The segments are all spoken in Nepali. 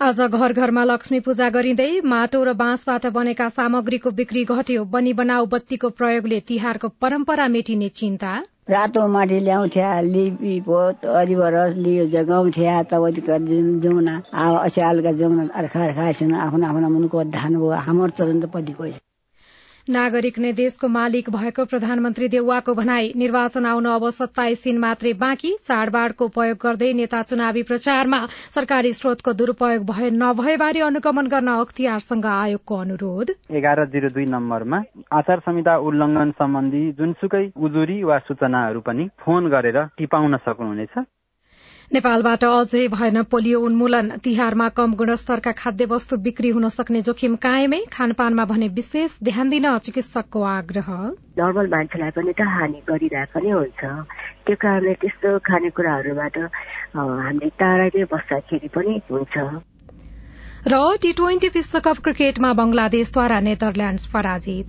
आज घर घरमा लक्ष्मी पूजा गरिँदै माटो र बाँसबाट बनेका सामग्रीको बिक्री घट्यो। बनी बनाऊ बत्तीको प्रयोगले तिहारको परम्परा मेटिने चिन्ता। रातो माटी ल्याउँथ्या लिपी पोत अरिबर लियो जगाउँथ्या तब जमुना अचालका जमुना अर्खा अर्खा आफ्नो आफ्नो मुनको धान भयो हाम्रो तुरन्त पतिको नागरिक नै देशको मालिक भएको प्रधानमन्त्री देउवाको भनाई निर्वाचन आउन अब सत्ताइस दिन मात्रै बाँकी चाडबाडको उपयोग गर्दै नेता चुनावी प्रचारमा सरकारी स्रोतको दुरूपयोग भए नभएबारे अनुगमन गर्न अख्तियारसँग आयोगको अनुरोध। एघार जिरो दुई नम्बरमा आचार संहिता उल्लङ्घन सम्बन्धी जुनसुकै उजुरी वा सूचनाहरू पनि फोन गरेर टिपाउन सक्नुहुनेछ। नेपालबाट अझै भएन पोलियो उन्मूलन। तिहारमा कम गुणस्तरका खाद्य वस्तु बिक्री हुन सक्ने जोखिम कायमै। खानपानमा भने विशेष ध्यान दिन चिकित्सकको आग्रह। नर्मल मान्छेलाई पनि त हानि गरिरहेको नै हुन्छ। त्यो कारणले त्यस्तो खानेकुराहरूबाट हामीले टाढा नै बस्दाखेरि पनि हुन्छ। र टी ट्वेन्टी विश्वकप क्रिकेटमा बंगलादेशद्वारा नेदरल्याण्ड पराजित।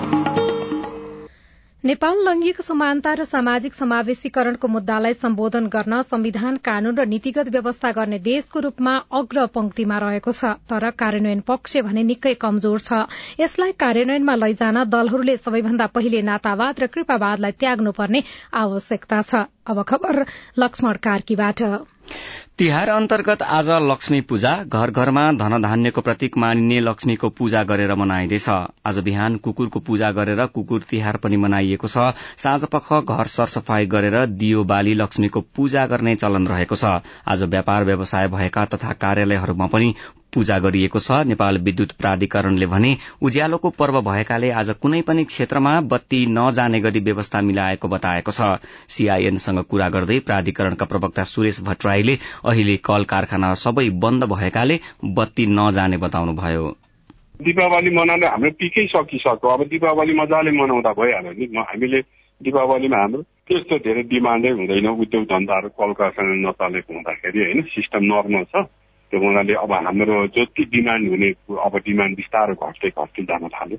नेपाल लैंगिक समानता र सामाजिक समावेशीकरणको मुद्दालाई सम्बोधन गर्न संविधान कानून र नीतिगत व्यवस्था गर्ने देशको रूपमा अग्र पंक्तिमा रहेको छ। तर कार्यान्वयन पक्ष भने निकै कमजोर छ। यसलाई कार्यान्वयनमा लैजान दलहरूले सबैभन्दा पहिले नातावाद र कृपावादलाई त्याग्नुपर्ने आवश्यकता छ। तिहार अन्तर्गत आज लक्ष्मी पूजा। घर घरमा धनधान्यको प्रतीक मानिने लक्ष्मीको पूजा गरेर मनाइँदैछ। आज बिहान कुकुरको पूजा गरेर कुकुर तिहार पनि मनाइएको छ। साँझ पख घर सरसफाई गरेर दियो बाली लक्ष्मीको पूजा गर्ने चलन रहेको छ। आज व्यापार व्यवसाय भएका तथा कार्यालयहरूमा पनि पूजा गरिएको छ। नेपाल विद्युत प्राधिकरणले भने उज्यालोको पर्व भएकाले आज कुनै पनि क्षेत्रमा बत्ती नजाने गरी व्यवस्था मिलाएको बताएको छ। सीआईएनसँग कुरा गर्दै प्राधिकरणका प्रवक्ता सुरेश भट्टराईले अहिले कल कारखाना सबै बन्द भएकाले बत्ती नजाने बताउनुभयो। दीपावली मनाउन हाम्रो पिकै सकिसक्यो। अब दीपावली मजाले मनाउँदा भइहाल्यो नि। हामीले दीपावलीमा हाम्रो त्यस्तो धेरै डिमान्डै हुँदैन। उद्योग धन्दाहरू कल कारखाना नचलेको हुँदाखेरि होइन सिस्टम नर्मल छ। त्यो हुनाले अब हाम्रो जति डिमान्ड हुने अब डिमान्ड बिस्तारो घट्दै घट्दै जान थाल्यो।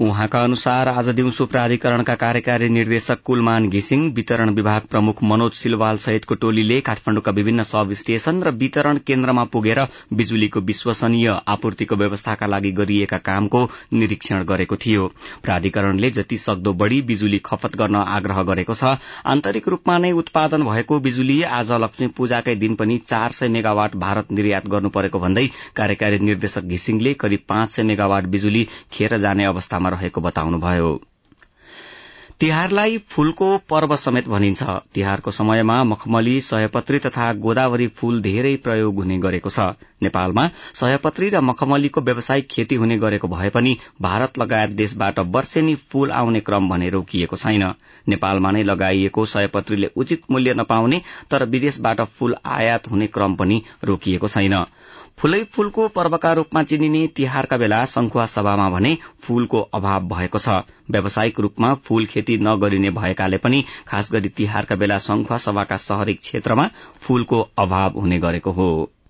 उहाँका अनुसार आज दिउँसो प्राधिकरणका कार्यकारी निर्देशक कुलमान घिसिङ वितरण विभाग प्रमुख मनोज सिलवाल सहितको टोलीले काठमाण्डुका विभिन्न सब स्टेशन र वितरण केन्द्रमा पुगेर बिजुलीको विश्वसनीय आपूर्तिको व्यवस्थाका लागि गरिएका कामको निरीक्षण गरेको थियो। प्राधिकरणले जति सक्दो बढ़ी बिजुली खपत गर्न आग्रह गरेको छ आन्तरिक रूपमा नै उत्पादन भएको बिजुली आज लक्ष्मी पूजाकै दिन पनि चार सय मेगावाट भारत निर्यात गर्नु परेको भन्दै कार्यकारी निर्देशक घिसिङले करिब पाँच सय मेगावाट बिजुली खेर जाने अवस्थामा रहेको बताउनुभयो। तिहारलाई फूलको पर्व समेत भनिन्छ। तिहारको समयमा मखमली सयपत्री तथा गोदावरी फूल धेरै प्रयोग हुने गरेको छ। नेपालमा सयपत्री र मखमलीको व्यावसायिक खेती हुने गरेको भए पनि भारत लगायत देशबाट वर्षेनी फूल आउने क्रम भने रोकिएको छैन। नेपालमा नै लगाइएको सयपत्रीले उचित मूल्य नपाउने तर विदेशबाट फूल आयात हुने क्रम पनि रोकिएको छैन। फूलै फूलको पर्वका रूपमा चिनिने तिहारका बेला संखुवा सभामा भने फूलको अभाव भएको छ। व्यावसायिक रूपमा फूल खेती नगरिने भएकाले पनि खास गरी तिहारका बेला संखुवा सभाका शहरी क्षेत्रमा फूलको अभाव हुने गरेको हो।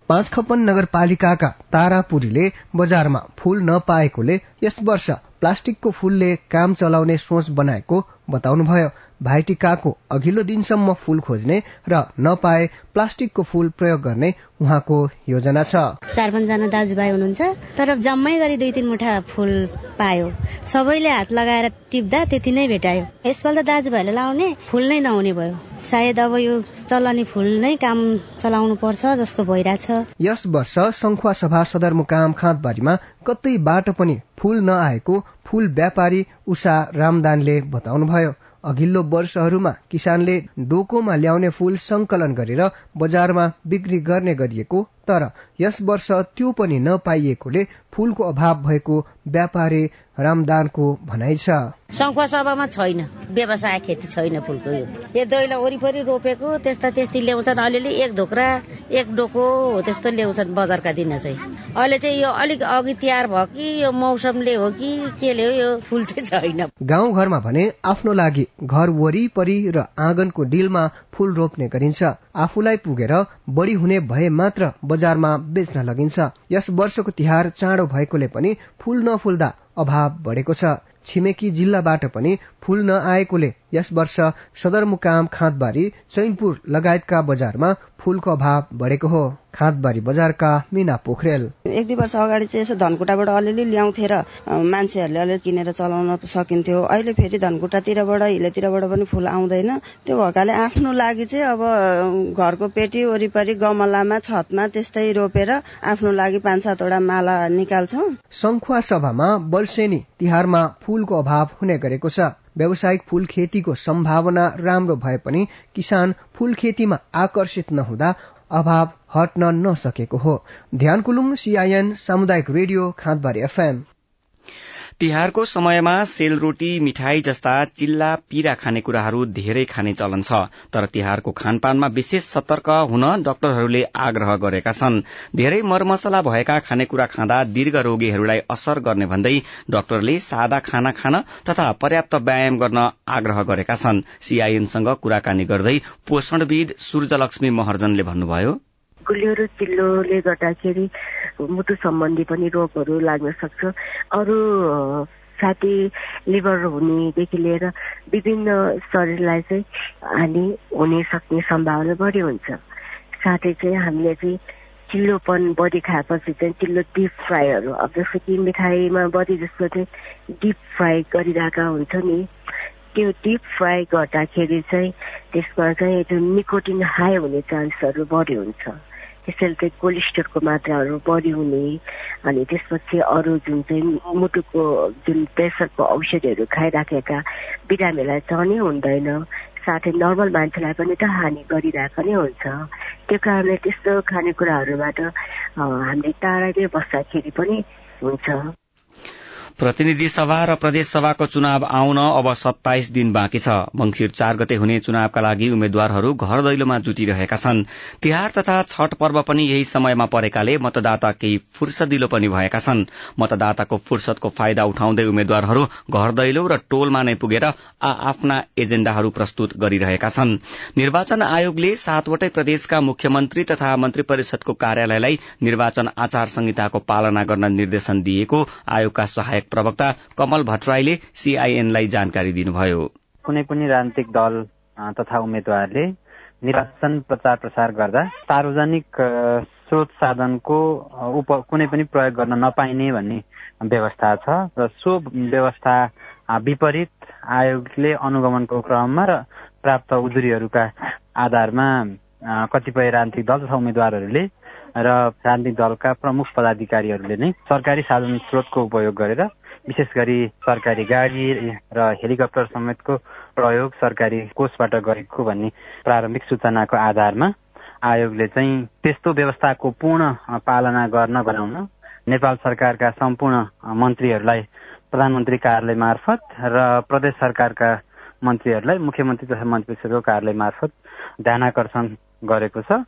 पाँच खपन नगरपालिकाका तारापुरीले बजारमा फूल नपाएकोले यस वर्ष प्लास्टिकको फूलले काम चलाउने सोच बनाएको बताउनुभयो। भाइटिकाको अघिल्लो दिनसम्म फूल खोज्ने र नपाए प्लास्टिकको फूल प्रयोग गर्ने उहाँको योजना छ। चार पाँचजना दाजुभाइ हुनुहुन्छ तर जम्मै गरी दुई तिन मुठा फूल पायो। सबैले हात लगाएर टिप्दा त्यति नै भेटायो। यसपल्ट दाजुभाइले लाउने फूल नै नहुने भयो। सायद अब यो चलाउने फूल नै काम चलाउनु पर्छ जस्तो भइरहेछ। यस वर्ष संखुवा सभा सदरमुकाम खाँदबारीमा कतैबाट पनि फूल नआएको फूल व्यापारी उषा रामदानले बताउनुभयो। अघिल्लो वर्षहरूमा किसानले डोकोमा ल्याउने फूल संकलन गरेर बजारमा बिक्री गर्ने गरिएको तर यस वर्ष त्यो पनि नपाइएकोले फूलको अभाव भएको व्यापारी रामदानको भनाइ छ। सभामा छैन व्यवसाय खेती छैन फुलको यो। दैलो वरिपरि रोपेको त्यस्ता त्यस्तै ल्याउँछन् अलिअलि एक धोक्रा एक डोको हो त्यस्तो ल्याउँछन् बजारका दिन चाहिँ। अहिले चाहिँ यो अलिक अघि तयार भयो कि यो मौसमले हो कि केले हो यो फुल चाहिँ छैन। गाउँ घरमा भने आफ्नो लागि घर वरिपरि र आँगनको डिलमा फूल रोप्ने गरिन्छ। आफूलाई पुगेर बढी हुने भए मात्र बजारमा बेच्न लगिन्छ। यस वर्षको तिहार चाँडो भएकोले पनि फूल नफुल्दा अभाव बढेको छ। छिमेकी जिल्लाबाट पनि फूल नआएकोले यस वर्ष सदरमुकाम खाँदबारी चैनपुर लगायतका बजारमा फूलको अभाव बढेको हो। खाँदबारी बजारका मिना पोखरेल। एक दुई वर्ष अगाडि चाहिँ यसो धनकुटाबाट अलिअलि ल्याउँथे र मान्छेहरूले अलिअलि किनेर चलाउन सकिन्थ्यो। अहिले फेरि धनकुटातिरबाट हिलेतिरबाट पनि फुल आउँदैन। त्यो भएकाले आफ्नो लागि चाहिँ अब घरको पेटी वरिपरि गमलामा छतमा त्यस्तै रोपेर आफ्नो लागि पाँच सातवटा माला निकाल्छौ। सङ्खुवा सभामा वर्षेनी तिहारमा फूलको अभाव हुने गरेको छ। व्यावसायिक फूल खेतीको सम्भावना राम्रो भए पनि किसान फूल खेतीमा आकर्षित नहुँदा अभाव हट्न नसकेको हो। ध्यान कुलुङ सीआईएन सामुदायिक रेडियो खाँदबारी एफएम तिहारको समयमा सेलरोटी मिठाई जस्ता चिल्ला पीरा खानेकुराहरू धेरै खाने चलन छ। तर तिहारको खानपानमा विशेष सतर्क हुन डाक्टरहरूले आग्रह गरेका छन्। धेरै मरमसला भएका खानेकुरा खाँदा दीर्घ रोगीहरूलाई असर गर्ने भन्दै डाक्टरले सादा खाना खान तथा पर्याप्त व्यायाम गर्न आग्रह गरेका छन्। सीआईएनसँग कुराकानी गर्दै पोषणविद सूर्यलक्ष्मी महर्जनले भन्नुभयो। गुलियो र चिल्लोले गर्दाखेरि मुटु सम्बन्धी पनि रोगहरू लाग्न सक्छ। अरू साथी लिभर हुनेदेखि लिएर विभिन्न शरीरलाई चाहिँ हानि हुने सक्ने सम्भावना बढी हुन्छ। साथै चाहिँ हामीले चाहिँ चिल्लोपन बढी खाएपछि चाहिँ चिल्लो डिप फ्राईहरू अब जस्तो कि मिठाईमा बढी जस्तो चाहिँ डिप फ्राई गरिरहेका हुन्छ नि त्यो डिप फ्राई गर्दाखेरि चाहिँ त्यसमा चाहिँ जुन निकोटिन हाई हुने चान्सहरू बढी हुन्छ। त्यसैले चाहिँ कोलेस्ट्रोलको मात्राहरू बढी हुने अनि त्यसपछि अरू जुन चाहिँ मुटुको जुन प्रेसरको औषधिहरू खाइराखेका बिरामीलाई चढ्नै हुँदैन साथै नर्मल मान्छेलाई पनि त हानि गरिरहेको नै हुन्छ। त्यो कारणले त्यस्तो खानेकुराहरूबाट हामीले टाढा नै बस्दाखेरि पनि हुन्छ। प्रतिनिधि सभा र प्रदेश सभाको चुनाव आउन अब सत्ताइस दिन बाँकी छ। मंगिर चार गते हुने चुनावका लागि उम्मेद्वारहरू घर दैलोमा जुटिरहेका छन्। तिहार तथा छठ पर्व पनि यही समयमा परेकाले मतदाता केही फुर्सदिलो पनि भएका छन्। मतदाताको फुर्सदको फाइदा उठाउँदै उम्मेद्वारहरू घर दैलो र टोलमा नै पुगेर आ आफ्ना एजेण्डाहरू प्रस्तुत गरिरहेका छन्। निर्वाचन आयोगले सातवटै प्रदेशका मुख्यमन्त्री तथा मन्त्री परिषदको कार्यालयलाई निर्वाचन आचार संहिताको पालना गर्न निर्देशन दिएको आयोगका सहायक प्रवक्ता कमल भट्टराईले सीआईएनलाई जानकारी दिनुभयो। कुनै पनि राजनीतिक दल तथा उम्मेद्वारले निर्वाचन प्रचार प्रसार गर्दा सार्वजनिक स्रोत साधनको उप कुनै पनि प्रयोग गर्न नपाइने भन्ने व्यवस्था छ र सो व्यवस्था विपरीत आयोगले अनुगमनको क्रममा र प्राप्त उजुरीहरूका आधारमा कतिपय राजनीतिक दल तथा उम्मेद्वारहरूले र राजनीतिक दलका प्रमुख पदाधिकारीहरूले नै सरकारी साधन स्रोतको उपयोग गरेर विशेष गरी सरकारी गाडी र हेलिकप्टर समेतको प्रयोग सरकारी कोषबाट गरेको भन्ने प्रारम्भिक सूचनाको आधारमा आयोगले चाहिँ त्यस्तो व्यवस्थाको पूर्ण पालना गर्न गराउन नेपाल सरकारका सम्पूर्ण मन्त्रीहरूलाई प्रधानमन्त्री कार्यालय मार्फत र प्रदेश सरकारका मन्त्रीहरूलाई मुख्यमन्त्री तथा मन्त्री परिषदको कार्यालय मार्फत ध्यानकर्षण गरेको छ।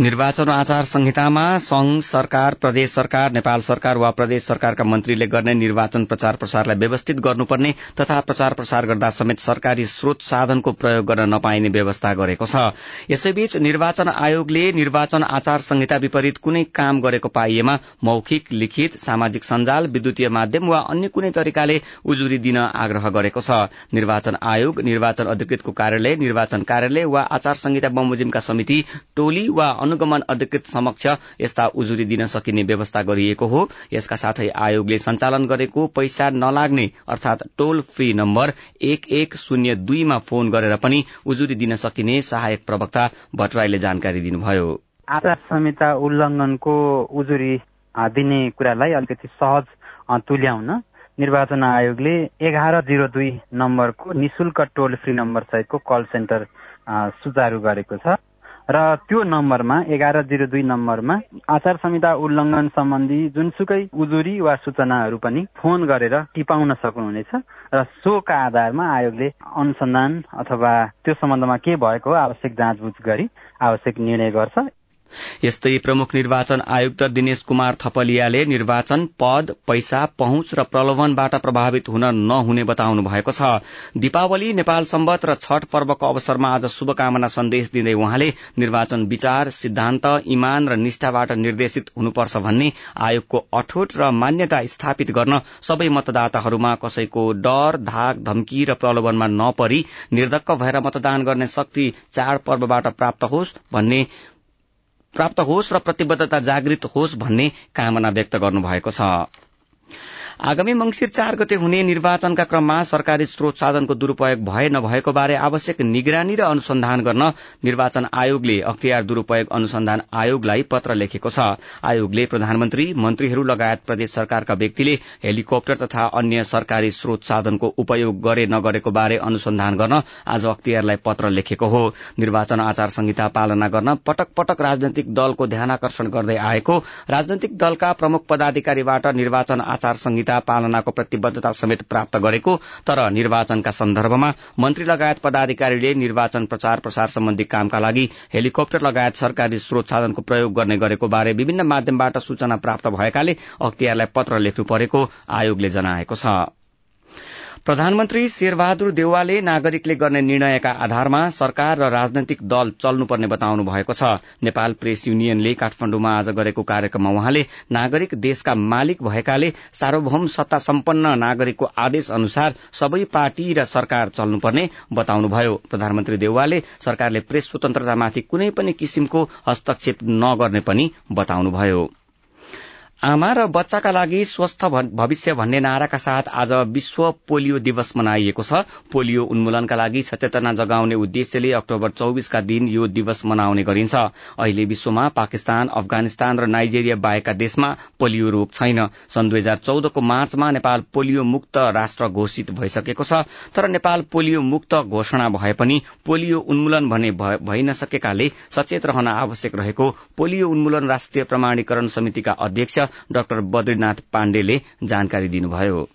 निर्वाचन आचार संहितामा संघ सरकार प्रदेश सरकार नेपाल सरकार वा प्रदेश सरकारका मन्त्रीले गर्ने निर्वाचन प्रचार प्रसारलाई व्यवस्थित गर्नुपर्ने तथा प्रचार प्रसार गर्दा समेत सरकारी स्रोत साधनको प्रयोग गर्न नपाइने व्यवस्था गरेको छ। यसैबीच निर्वाचन आयोगले निर्वाचन आचार संहिता विपरीत कुनै काम गरेको पाइएमा मौखिक लिखित सामाजिक सञ्जाल विद्युतीय माध्यम वा अन्य कुनै तरिकाले उजुरी दिन आग्रह गरेको छ। निर्वाचन आयोग निर्वाचन अधिकृतको कार्यालय निर्वाचन कार्यालय वा आचार संहिता बमोजिमका समिति टोली वा अनुगमन अधिकृत समक्ष यस्ता उजुरी दिन सकिने व्यवस्था गरिएको हो। यसका साथै आयोगले सञ्चालन गरेको पैसा नलाग्ने अर्थात टोल फ्री नम्बर एक एक शून्य दुईमा फोन गरेर पनि उजुरी दिन सकिने सहायक प्रवक्ता भट्टराईले जानकारी दिनुभयो। आचार संहिता उल्लंघनको उजुरी दिने कुरालाई अलिकति सहज तुल्याउन निर्वाचन आयोगले एघार जिरो दुई नम्बरको निशुल्क टोल फ्री नम्बर सहितको कल सेन्टर सुचारू गरेको छ। र त्यो नम्बरमा एघार जिरो दुई नम्बरमा आचार संहिता उल्लङ्घन सम्बन्धी जुनसुकै उजुरी वा सूचनाहरू पनि फोन गरेर टिपाउन सक्नुहुनेछ र सोका आधारमा आयोगले अनुसन्धान अथवा त्यो सम्बन्धमा के भएको आवश्यक जाँचबुझ गरी आवश्यक निर्णय गर्छ। यस्तै प्रमुख निर्वाचन आयुक्त दिनेश कुमार थपलियाले निर्वाचन पद पैसा पहुँच र प्रलोभनबाट प्रभावित हुन नहुने बताउनु भएको छ। दीपावली नेपाल सम्बत र छठ पर्वको अवसरमा आज शुभकामना सन्देश दिँदै उहाँले निर्वाचन विचार सिद्धान्त इमान र निष्ठाबाट निर्देशित हुनुपर्छ भन्ने आयोगको अठोट र मान्यता स्थापित गर्न सबै मतदाताहरूमा कसैको डर धाक धम्की र प्रलोभनमा नपरी निर्धक्क भएर मतदान गर्ने शक्ति चाड पर्वबाट प्राप्त होस् भन्ने प्राप्त होस् र प्रतिबद्धता जागृत होस् भन्ने कामना व्यक्त गर्नुभएको छ। आगामी मंगिर चार गते हुने निर्वाचनका क्रममा सरकारी स्रोत साधनको दुरूपयोग भए नभएको बारे आवश्यक निगरानी र अनुसन्धान गर्न निर्वाचन आयोगले अख्तियार दुरूपयोग अनुसन्धान आयोगलाई पत्र लेखेको छ। आयोगले प्रधानमन्त्री मन्त्रीहरू लगायत प्रदेश सरकारका व्यक्तिले हेलिकप्टर तथा अन्य सरकारी स्रोत साधनको उपयोग गरे नगरेको बारे अनुसन्धान गर्न आज अख्तियारलाई पत्र लेखेको हो। निर्वाचन आचार संहिता पालना गर्न पटक पटक राजनैतिक दलको ध्यानकर्षण गर्दै आएको राजनैतिक दलका प्रमुख पदाधिकारीबाट निर्वाचन आचार संहिता पालनाको प्रतिबद्धता समेत प्राप्त गरेको तर निर्वाचनका सन्दर्भमा मन्त्री लगायत पदाधिकारीले निर्वाचन प्रचार प्रसार सम्बन्धी कामका लागि हेलिकप्टर लगायत सरकारी स्रोत साधनको प्रयोग गर्ने गरेको बारे विभिन्न माध्यमबाट सूचना प्राप्त भएकाले अख्तियारलाई पत्र लेख्नु परेको आयोगले जनाएको छ। प्रधानमन्त्री शेरबहादुर देउवाले नागरिकले गर्ने निर्णयका आधारमा सरकार र राजनैतिक दल चल्नुपर्ने बताउनु भएको छ। नेपाल प्रेस युनियनले काठमाण्डुमा आज गरेको कार्यक्रममा उहाँले नागरिक देशका मालिक भएकाले सार्वभौम सत्ता सम्पन्न नागरिकको आदेश अनुसार सबै पार्टी र सरकार चल्नुपर्ने बताउनुभयो। प्रधानमन्त्री देउवाले सरकारले प्रेस स्वतन्त्रतामाथि कुनै पनि किसिमको हस्तक्षेप नगर्ने पनि बताउनुभयो। आमा र बच्चाका लागि स्वस्थ भविष्य भन्ने नाराका साथ आज विश्व पोलियो दिवस मनाइएको छ। पोलियो उन्मूलनका लागि सचेतना जगाउने उद्देश्यले अक्टोबर चौविसका दिन यो दिवस मनाउने गरिन्छ। अहिले विश्वमा पाकिस्तान अफगानिस्तान र नाइजेरिया बाहेकका देशमा पोलियो रोग छैन। सन् दुई हजार चौधको मार्चमा नेपाल पोलियो मुक्त राष्ट्र घोषित भइसकेको छ। तर नेपाल पोलियो मुक्त घोषणा भए पनि पोलियो उन्मूलन भने भइ नसकेकाले सचेत रहन आवश्यक रहेको पोलियो उन्मूलन राष्ट्रिय प्रमाणीकरण समितिका अध्यक्ष डाक्टर बद्रीनाथ पाण्डेले जानकारी दिनुभयो।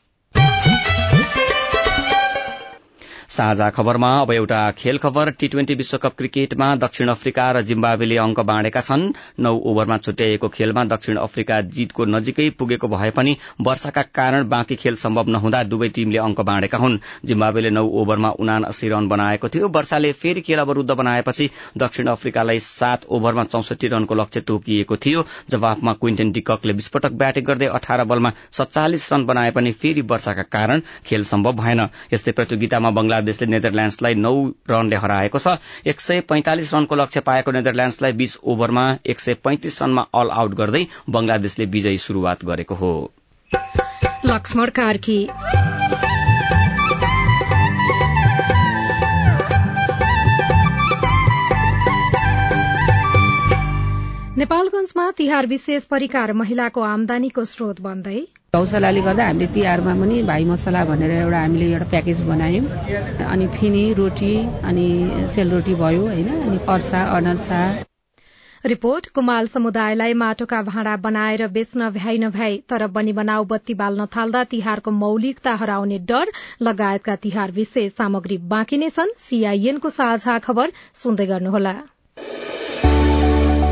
साझा खबरमा अब एउटा खेल खबर टी ट्वेन्टी विश्वकप क्रिकेटमा दक्षिण अफ्रिका र जिम्बावेले अंक बाँडेका छन्। नौ ओभरमा छुट्याइएको खेलमा दक्षिण अफ्रिका जीतको नजिकै पुगेको भए पनि वर्षाका कारण बाँकी खेल सम्भव नहुँदा दुवै टीमले अंक बाँडेका हुन्। जिम्बावेले नौ ओभरमा उना अस्सी रन बनाएको थियो। वर्षाले फेरि खेल अवरूद्ध बनाएपछि दक्षिण अफ्रिकालाई सात ओभरमा चौसठी रनको लक्ष्य तोकिएको थियो। जवाफमा क्विन्टेन डिककले विस्फोटक ब्याटिङ गर्दै अठार बलमा सत्तालिस रन बनाए पनि फेरि वर्षाका कारण खेल सम्भव भएन। यस्तै प्रतियोगितामा बंगलादेश बंगलादेशले नेदरल्याण्ड्सलाई नौ रनले हराएको छ। एक सय पैंतालिस रनको लक्ष्य पाएको नेदरल्याण्ड्सलाई बीस ओभरमा एक सय पैंतिस रनमा अल आउट गर्दै बंगलादेशले विजयी शुरूआत गरेको हो। नेपालगंजमा तिहार विशेष परिकार महिलाको आमदानीको स्रोत बन्दै गौशालाले गर्दा हामीले तिहारमा पनि भाइ मसला भनेर एउटा हामीले एउटा प्याकेज बनायौँ। अनि फिनी रोटी अनि सेलरोटी भयो होइन? अनि अर्सा अनर्सा। रिपोर्ट कुमाल समुदायलाई माटोका भाँडा बनाएर बेच्न भ्याइ नभ्याइ तर बनी बनाउ बत्ती बाल्न थाल्दा तिहारको मौलिकता हराउने डर लगायतका तिहार विशेष सामग्री बाँकी नै छन्। सीआईएनको साझा खबर सुन्दै गर्नुहोला।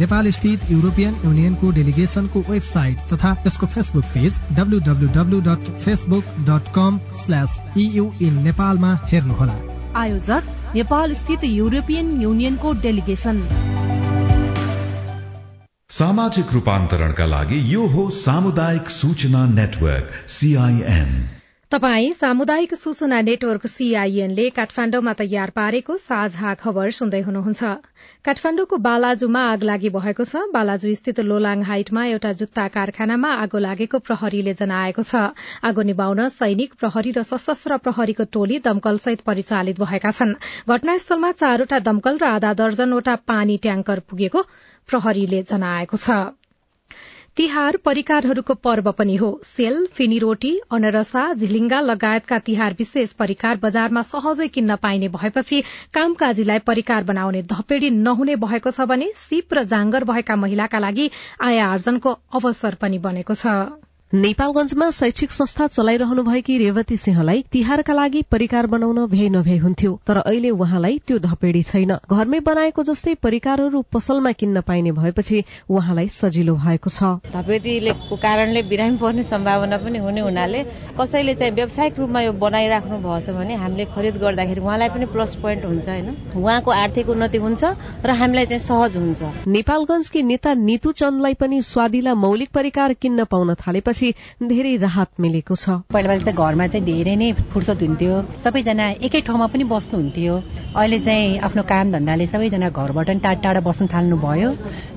नेपाल स्थित युरोपियन युनियनको डेलिगेशनको वेबसाइट तथा यसको Facebook page W W W dot Facebook dot com slash EU in नेपालमा हेर्नुहोला। आयोजक नेपाल स्थित युरोपियन युनियनको डेलिगेशन सामाजिक रूपान्तरणका लागि यो हो सामुदायिक सूचना नेटवर्क सीआईएन तपाई सामुदायिक सूचना नेटवर्क सीआईएनले काठमाण्डुमा तयार पारेको साझा खबर सुन्दै हुनुहुन्छ। काठमाण्डुको बालाजुमा आग लागि भएको छ। बालाजु स्थित लोलाङ हाइटमा एउटा जुत्ता कारखानामा आगो लागेको प्रहरीले जनाएको छ। आगो निभाउन सैनिक प्रहरी र सशस्त्र प्रहरीको टोली दमकलसहित परिचालित भएका छन्। घटनास्थलमा चारवटा दमकल र आधा दर्जनवटा पानी ट्याङ्कर पुगेको प्रहरीले जनाएको छ। तिहार परिकारहरूको पर्व पनि हो। सेल फिनी रोटी अनरसा झिलिङ्गा लगायतका तिहार विशेष परिकार बजारमा सहजै किन्न पाइने भएपछि कामकाजीलाई परिकार बनाउने धपेडी नहुने भएको छ भने सिप र जाँगर भएका महिलाका लागि आय आर्जनको अवसर पनि बनेको छ। नेपालगंजमा शैक्षिक संस्था चलाइरहनु भएकी रेवती सिंहलाई तिहारका लागि परिकार बनाउन भ्याइ नभ्याइ हुन्थ्यो तर अहिले उहाँलाई त्यो धपेडी छैन। घरमै बनाएको जस्तै परिकारहरू पसलमा किन्न पाइने भएपछि उहाँलाई सजिलो भएको छ। धपेडीको कारणले बिरामी पर्ने सम्भावना पनि हुने हुनाले कसैले चाहिँ व्यावसायिक रूपमा यो बनाइराख्नु भएछ भने हामीले खरिद गर्दाखेरि उहाँलाई पनि प्लस पोइन्ट हुन्छ होइन। उहाँको आर्थिक उन्नति हुन्छ र हामीलाई चाहिँ सहज हुन्छ। नेपालगंजकी नेता नितु चन्दलाई पनि स्वादिला मौलिक परिकार किन्न पाउन थालेपछि धेरै राहत मिलेको छ। पहिला पहिला त घरमा चाहिँ धेरै नै फुर्सद हुन्थ्यो। सबैजना एकै ठाउँमा पनि बस्नुहुन्थ्यो अहिले चाहिँ आफ्नो काम धन्दाले सबैजना घरबाट पनि टाढा टाढा बस्न थाल्नु भयो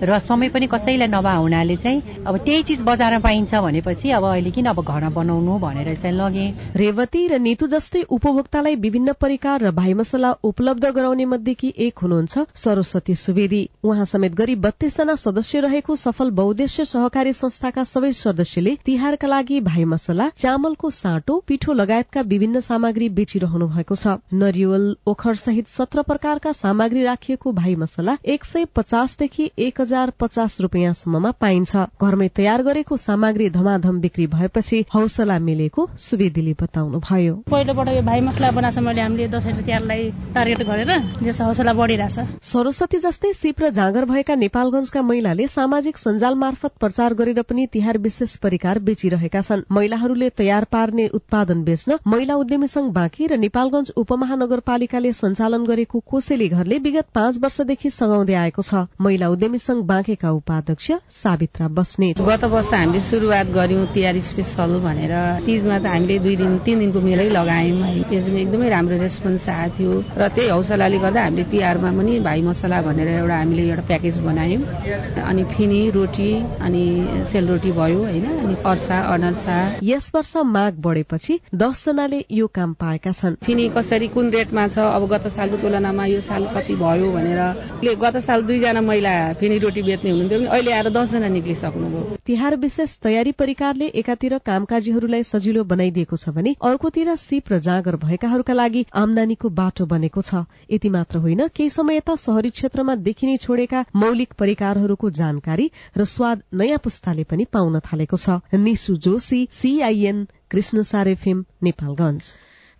र समय पनि कसैलाई नभए हुनाले चाहिँ अब त्यही चिज बजारमा पाइन्छ भनेपछि अब अहिले किन अब घरमा बनाउनु भनेर चाहिँ लगे। रेवती र नितु जस्तै उपभोक्तालाई विभिन्न परिकार र भाइ मसला उपलब्ध गराउने मध्येकी एक हुनुहुन्छ सरस्वती सुवेदी। उहाँ समेत गरी बत्तीसजना सदस्य रहेको सफल बहुद्देश्य सहकारी संस्थाका सबै सदस्यले तिहारका लागि भाइ मसला चामलको साँटो पिठो लगायतका विभिन्न सामग्री बेचिरहनु भएको छ। नरिवल ओखर सहित सत्र प्रकारका सामग्री राखिएको भाइ मसला एक सय पचासदेखि एक हजार पचास रुपियाँसम्ममा पाइन्छ। घरमै तयार गरेको सामग्री धमाधम बिक्री भएपछि हौसला मिलेको सुवेदीले बताउनु भयो पहिलोपल्ट यो भाइ मसला मैले हामीले दसैँ तिहारलाई टार्गेट गरेर हौसला बढ़िरहेछ। सरस्वती जस्तै सिप र जाँगर भएका नेपालगंजका महिलाले सामाजिक सञ्जाल मार्फत प्रचार गरेर पनि तिहार विशेष परिकार बेचिरहेका छन्। महिलाहरूले तयार पार्ने उत्पादन बेच्न महिला उद्यमी संघ बाँकी र नेपालगंज उपमहानगरपालिकाले सञ्चालन गरेको कोसेली घरले विगत पाँच वर्षदेखि सघाउँदै आएको छ। महिला उद्यमी संघ बाँकेका उपाध्यक्ष सावित्रा बस्नेत गत वर्ष हामीले शुरूआत गर्यौं तिहार स्पेसल भनेर। तीजमा त हामीले दुई दिन तीन दिनको मेलै लगायौँ त्यसमा एकदमै राम्रो रेस्पोन्स आएको थियो। र त्यही हौसलाले गर्दा हामीले तिहारमा पनि भाइ मसला भनेर एउटा हामीले एउटा प्याकेज बनायौँ। अनि फिनी रोटी अनि सेलरोटी भयो होइन? अनि अर्सा अनर्सा यस वर्ष माग बढेपछि दस जनाले यो काम पाएका छन्। फिनी कसरी कुन रेटमा छ? अब गत सालको तुलनामा यो साल कति भयो भनेर गत साल दुईजना महिला फिनी रोटी बेच्ने हुनुहुन्थ्यो अहिले आएर दसजना निक्लिसक्नुभयो। तिहार विशेष तयारी परिकारले एकातिर कामकाजीहरूलाई सजिलो बनाइदिएको छ भने अर्कोतिर सिप र जाँगर भएकाहरूका लागि आमदानीको बाटो बनेको छ। यति मात्र होइन केही समय यता शहरी क्षेत्रमा देखिने छोडेका मौलिक परिकारहरूको जानकारी र स्वाद नयाँ पुस्ताले पनि पाउन थालेको छ। निसु जोशी सीआईएन कृष्ण एफएम नेपालगंज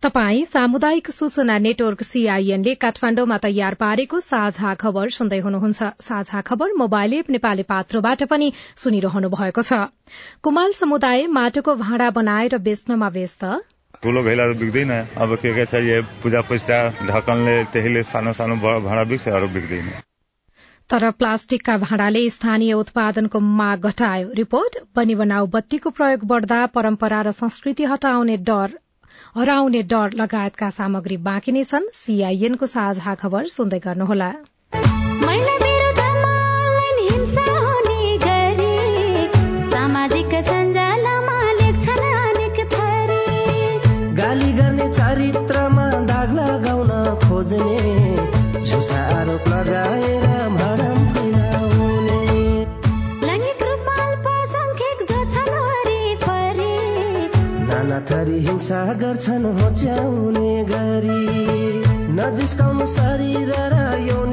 तपाई सामुदायिक सूचना नेटवर्क सीआईएनले काठमाण्डुमा तयार पारेको साझा खबर सुन्दै हुनुहुन्छ। साझा खबर मोबाइल एप नेपाली पात्रोबाट पनि सुनिरहनु भएको छ। कुमाल समुदाय माटोको भाँडा बनाएर बेच्नमा व्यस्त। ठुलो भेला बिग्दैन। अब के के चाहिए पूजा पुस्ता ढकनले त्यहीले सानो सानो भाँडा बिग्छ अरू बिग्दैन। तर प्लास्टिकका भाँडाले स्थानीय उत्पादनको माग घटायो। रिपोर्ट बनी बनाउ बत्तीको प्रयोग बढ़दा परम्परा र संस्कृति हटाउने डर हराउने डर लगायतका सामग्री बाँकी नै छन्। सीआईएनको साझा खबर सुन्दै गर्नुहोला। हिंसा गर्छन् होच्याउने गरी नजिस्काउनु शरीर र यौनिकतालाई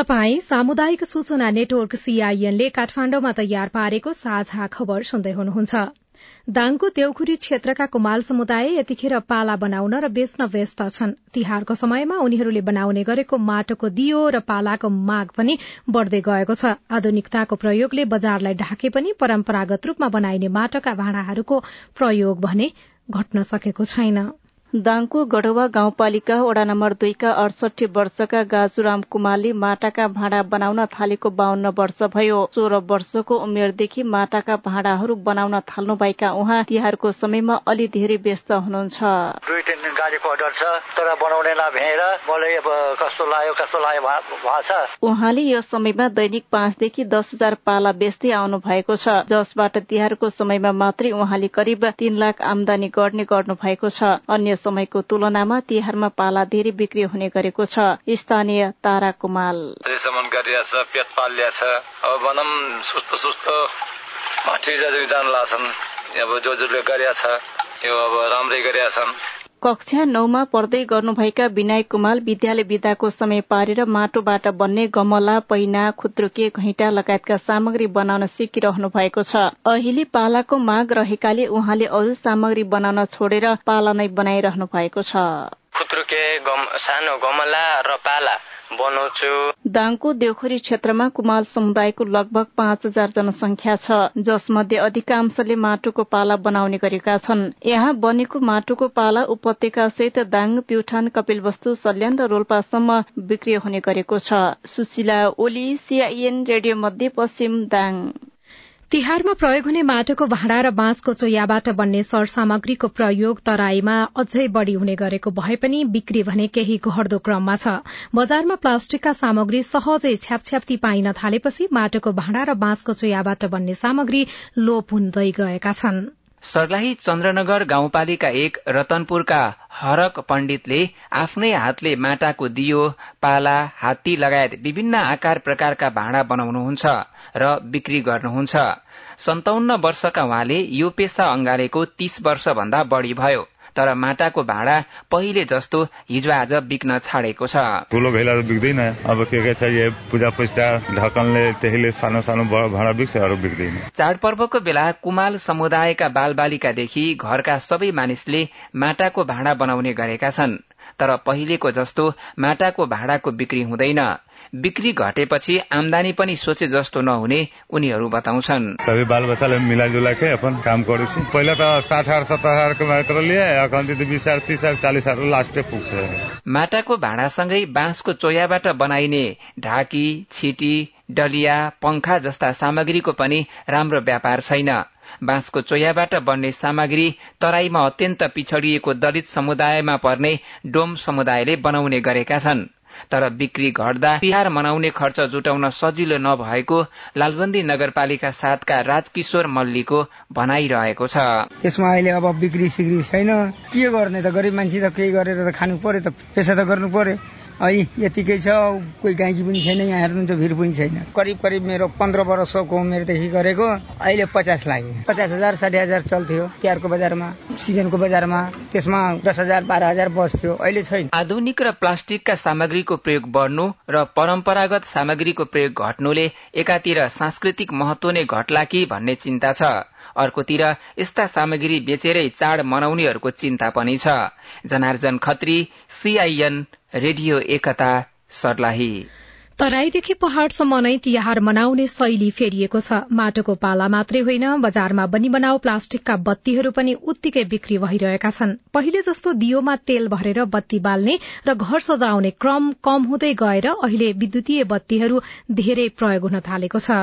तपाई सामुदायिक सूचना नेटवर्क सीआईएनले काठमाण्डुमा तयार पारेको साझा खबर सुन्दै हुनुहुन्छ। दाङको देउखुरी क्षेत्रका कुमाल समुदाय यतिखेर पाला बनाउन र बेच्न व्यस्त छन्। तिहारको समयमा उनीहरूले बनाउने गरेको माटोको दियो र पालाको माग पनि बढ़दै गएको छ। आधुनिकताको प्रयोगले बजारलाई ढाके पनि परम्परागत रूपमा बनाइने माटोका भाँडाहरूको प्रयोग भने घट्न सकेको छैन। दाङको गढवा गाउँपालिका वडा नम्बर दुईका अडसठी वर्षका गाजुराम कुमारले माटाका भाँडा बनाउन थालेको बाहन्न वर्ष भयो। सोह्र वर्षको उमेरदेखि माटाका भाँडाहरू बनाउन थाल्नुभएका उहाँ तिहारको समयमा अलि धेरै व्यस्त हुनुहुन्छ। दुई तिन दिन गाडीको अर्डर छ तर बनाउने नभ्याएर मलाई अब कस्तो लाग्यो कस्तो लाग्यो भएको छ। उहाँले यस समयमा दैनिक पाँचदेखि दस हजार पाला बेच्दै आउनु भएको छ। जसबाट तिहारको समयमा मात्रै उहाँले करिब तीन लाख आमदानी गर्ने गर्नु भएको छ। अन्य समयको तुलनामा तिहारमा पाला धेरै बिक्री हुने गरेको छ। स्थानीय तारा कुमाल। पालिया छ अब भनौँ जान लाग्छन् अब जो जसले गरिया छ यो अब राम्रै गरिया छन् कक्षा नौमा पढ्दै गर्नुभएका विनायक कुमाल विद्यालय विदाको समय पारेर माटोबाट बन्ने गमला पैना खुत्रुके घैँटा लगायतका सामग्री बनाउन सिकिरहनु भएको छ। अहिले पालाको माग रहेकाले उहाँले अरू सामग्री बनाउन छोडेर पाला नै बनाइरहनु भएको छ। खुत्रुके सानो गमला र पाला दाङको देउखरी क्षेत्रमा कुमाल समुदायको लगभग पाँच हजार जनसंख्या छ जसमध्ये अधिकांशले माटोको पाला बनाउने गरेका छन्। यहाँ बनेको माटोको पाला उपत्यका सहित दाङ प्युठान कपिलवस्तु सल्यान र रोल्पासम्म बिक्री हुने गरेको छ। सुशीला ओली सीआईएन रेडियो मध्य पश्चिम दाङ। तिहारमा प्रयोग हुने माटोको भाँडा र बाँसको चोयाबाट बन्ने सरसामग्रीको प्रयोग तराईमा अझै बढ़ी हुने गरेको भए पनि बिक्री भने केही घट्दो क्रममा छ। बजारमा प्लास्टिकका सामग्री सहजै छ्यापछ्याप्ती पाइन थालेपछि माटोको भाँडा र बाँसको चोयाबाट बन्ने सामग्री लोप हुँदै गएका छन्। सर्लाही चन्द्रनगर गाउँपालिका एक रतनपुरका हरक पण्डितले आफ्नै हातले माटाको दियो पाला हात्ती लगायत विभिन्न आकार प्रकारका भाँडा बनाउनुहुन्छ र बिक्री गर्नुहुन्छ। सन्ताउन्न वर्षका उहाँले यो पेसा अंगालेको तीस वर्ष भन्दा बढ़ी भयो। तर माटाको भाँडा पहिले जस्तो हिजो आज बिक्न छाडेको छ। ठुलो भेला त बिक्दैन। अब के के छ पूजा पुस्ता ढकनले त्यसैले सानो सानो भाँडा बिक्छ अरू बिक्दैन। चाडपर्वको बेला कुमाल समुदायका बालबालिकादेखि घरका सबै मानिसले माटाको भाँडा बनाउने गरेका छन्। तर पहिलेको जस्तो माटाको भाँडाको बिक्री हुँदैन। बिक्री घटेपछि आमदानी पनि सोचे जस्तो नहुने उनीहरू बताउँछन्। सबै बाल बच्चाले मिलाजुला के अपन काम गरेपछि। पहिला त साठ हजार सत्तर हजारको मात्र लिए कम्ती त बिस हजार तिस हजार चालिस हजार लास्टै पुग्छ। माटाको भाँडासँगै बाँसको चोयाबाट बनाइने ढाकी छिटी डलिया पंखा जस्ता सामग्रीको पनि राम्रो व्यापार छैन। बाँसको चोयाबाट बन्ने सामग्री तराईमा अत्यन्त पिछड़िएको दलित समुदायमा पर्ने डोम समुदायले बनाउने गरेका छन्। तर बिक्री घट्दा तिहार मनाउने खर्च जुटाउन सजिलो नभएको लालबन्दी नगरपालिका सातका राजकिशोर मल्लीको भनाइरहेको छ। त्यसमा अहिले अब बिक्री सिक्री छैन। के गर्ने त? गरिब मान्छे त केही गरेर त खानु पर्यो त। पेसा त गर्नु पर्यो। है यतिकै छ। कोही गाइकी पनि छैन यहाँ हेर्नुहुन्छ भिड पनि छैन। करिब करिब मेरो पन्ध्र वर्षको उमेरदेखि गरेको अहिले पचास लाग्यो। पचास हजार साठी हजार चल्थ्यो तिहारको बजारमा सिजनको बजारमा। त्यसमा दस हजार बाह्र हजार बस्थ्यो। अहिले छैन। आधुनिक र प्लास्टिकका सामग्रीको प्रयोग बढ़नु र परम्परागत सामग्रीको प्रयोग घट्नुले एकातिर सांस्कृतिक महत्व नै घट्ला कि भन्ने चिन्ता छ। अर्कोतिर यस्ता सामग्री बेचेरै चाड मनाउनेहरूको चिन्ता पनि छ। Janarjan Khatri CIN radio Ekta Sarlahi. तराईदेखि पहाड़सम्म नै तिहार मनाउने शैली फेरिएको छ। माटोको पाला मात्रै होइन बजारमा बनी बनाऊ प्लास्टिकका बत्तीहरू पनि उत्तिकै बिक्री भइरहेका छन्। पहिले जस्तो दियोमा तेल भरेर बत्ती बाल्ने र घर सजाउने क्रम कम हुँदै गएर अहिले विद्युतीय बत्तीहरू धेरै प्रयोग हुन थालेको छ।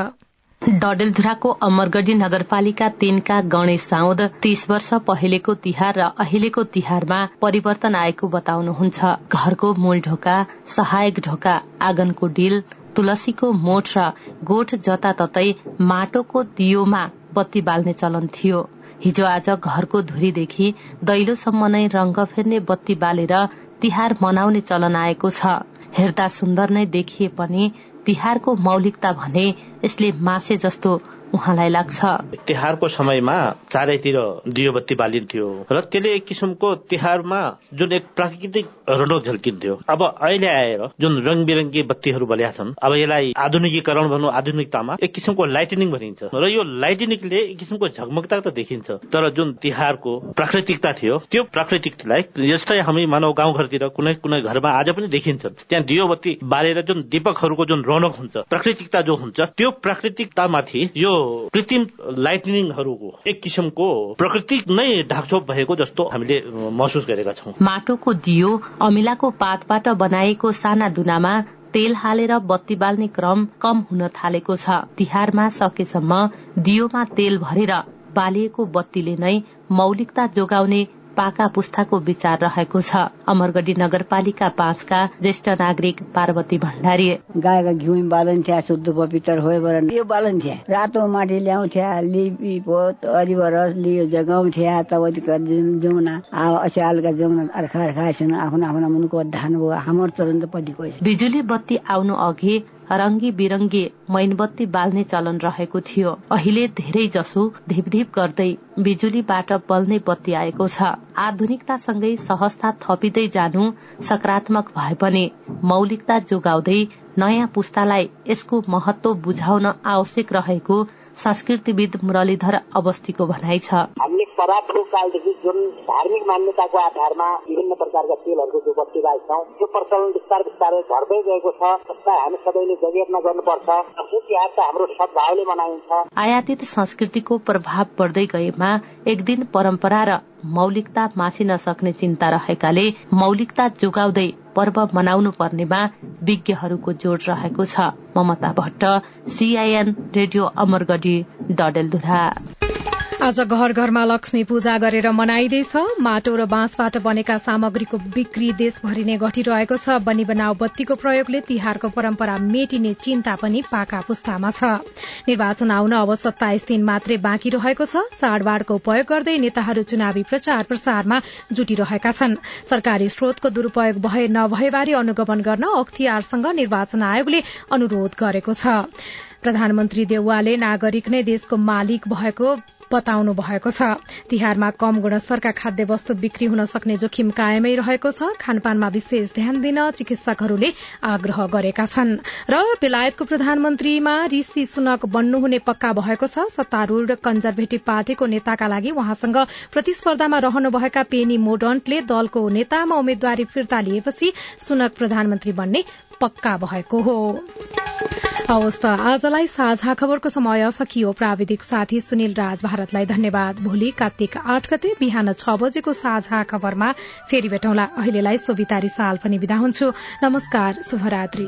डडेलधुराको अमरगढ़ी नगरपालिका तीनका गणेश साउद तीस वर्ष पहिलेको तिहार र अहिलेको तिहारमा परिवर्तन आएको बताउनुहुन्छ। घरको मूल ढोका सहायक ढोका आँगनको डिल तुलसीको मोठ र गोठ जताततै माटोको दियोमा बत्ती बाल्ने चलन थियो। हिजो आज घरको धुरीदेखि दैलोसम्म नै रंग फेर्ने बत्ती बालेर तिहार मनाउने चलन आएको छ। हेर्दा सुन्दर नै देखिए पनि तिहारको मौलिकता भने यसले मासे जस्तो उहाँलाई लाग्छ। तिहारको समयमा चारैतिर दियो बत्ती बालिन्थ्यो। र त्यसले एक किसिमको तिहारमा जुन एक प्राकृतिक रडो झल्किन्थ्यो। अब अहिले आएर जुन रङ बिरङ्गी बत्तीहरू बलिया छन् अब यसलाई आधुनिकीकरण भनौँ आधुनिकतामा एक किसिमको लाइटनिङ भनिन्छ। र यो लाइटनिङले एक किसिमको झकमकता त देखिन्छ। तर जुन तिहारको प्राकृतिकता थियो त्यो प्राकृतिकलाई जस्तै हामी मानव गाउँघरतिर कुनै कुनै घरमा आज पनि देखिन्छ। त्यहाँ दियो बत्ती बालेर जुन दीपकहरूको जुन रौनक हुन्छ प्राकृतिकता जो हुन्छ त्यो प्राकृतिकतामाथि यो कृत्रिम लाइटनिङहरूको एक किसिमको प्रकृति नै ढाकछोप भएको जस्तो हामीले महसुस गरेका छौँ। माटोको दियो अमिलाको पातबाट बनाएको साना दुनामा तेल हालेर बत्ती बाल्ने क्रम कम हुन थालेको छ। तिहारमा सकेसम्म दियोमा तेल भरेर बालिएको बत्तीले नै मौलिकता जोगाउने पाका पुस्ताको विचार रहेको छ। अमरगढ़ी नगरपालिका पाँचका ज्येष्ठ नागरिक पार्वती भण्डारी। गाईका घिउ बालन्थ्या शुद्ध पवित्र होबाट यो बालन्थ्या रातो माटी ल्याउँथ्या लिपी पोत अरिबरस लियो जगाउँथ्या तब जमुना अचालका जमुना अर्खा अर्खासन आफ्नो आफ्नो मुनको धान भयो हाम्रो चलन त बिजुली बत्ती आउनु अघि रंगी बिरंगी मैनबत्ती बाल्ने चलन रहेको थियो। अहिले धेरै जसो धिपधिप गर्दै बिजुलीबाट बल्ने बत्ती आएको छ। आधुनिकतासँगै सहजता थपिँदै जानु सकारात्मक भए पनि मौलिकता जोगाउँदै नयाँ पुस्तालाई यसको महत्व बुझाउन आवश्यक रहेको संस्कृतिविद मुरलीधर अवस्थीको भनाइ छ। हामीले परातको कालदेखि जुन धार्मिक मान्यताको आधारमा विभिन्न प्रकारका तेलहरूको जो बत्ती बाल्छौँ त्यो प्रचलन बिस्तार बिस्तारै घट्दै गएको छ। जसलाई हामी सबैले जगेर्ना गर्नुपर्छ यो तिहार त हाम्रो सद्भावले मनाइन्छ। आयातित संस्कृतिको प्रभाव बढ्दै गएमा एक दिन परम्परा र मौलिकता मासिन सक्ने चिन्ता रहेकाले मौलिकता जोगाउँदै पर्व मनाउनु पर्नेमा विज्ञहरूको जोड रहेको छ। Mamata Bhatt CIN radio Amargadhi Dadeldhura. आज घर घरमा लक्ष्मी पूजा गरेर मनाइँदैछ। माटो र बाँसबाट बनेका सामग्रीको बिक्री देशभरि नै घटिरहेको छ। बनी बनाउ बत्तीको प्रयोगले तिहारको परम्परा मेटिने चिन्ता पनि पाका पुस्तामा छ। निर्वाचन आउन अब सत्ताइस दिन मात्रै बाँकी रहेको छ। चाडबाडको उपयोग गर्दै नेताहरू चुनावी प्रचार प्रसारमा जुटिरहेका छन्। सरकारी स्रोतको दुरूपयोग भए नभएबारे अनुगमन गर्न अख्तियारसँग निर्वाचन आयोगले अनुरोध गरेको छ। प्रधानमन्त्री देउवाले नागरिक नै देशको मालिक भएको बताउनु भएको छ। तिहारमा कम गुणस्तरका खाद्य वस्तु बिक्री हुन सक्ने जोखिम कायमै रहेको छ। खानपानमा विशेष ध्यान दिन चिकित्सकहरूले आग्रह गरेका छन्। र बेलायतको प्रधानमन्त्रीमा ऋषि सुनक बन्नुहुने पक्का भएको छ। सत्तारूढ़ कन्जर्भेटिभ पार्टीको नेताका लागि उहाँसँग प्रतिस्पर्धामा रहनुभएका पेनी मोडन्टले दलको नेतामा उम्मेद्वारी फिर्ता लिएपछि सुनक प्रधानमन्त्री बन्ने पक्का भएको हो। हवस् त आजलाई साझा खबरको समय सकियो। प्राविधिक साथी सुनिल राज भारतलाई धन्यवाद। भोलि कार्तिक आठ गते बिहान छ बजेको साझा खबरमा फेरि भेटौँला। अहिलेलाई सोभिता रिसाल पनि विदा हुन्छु। नमस्कार शुभरात्री।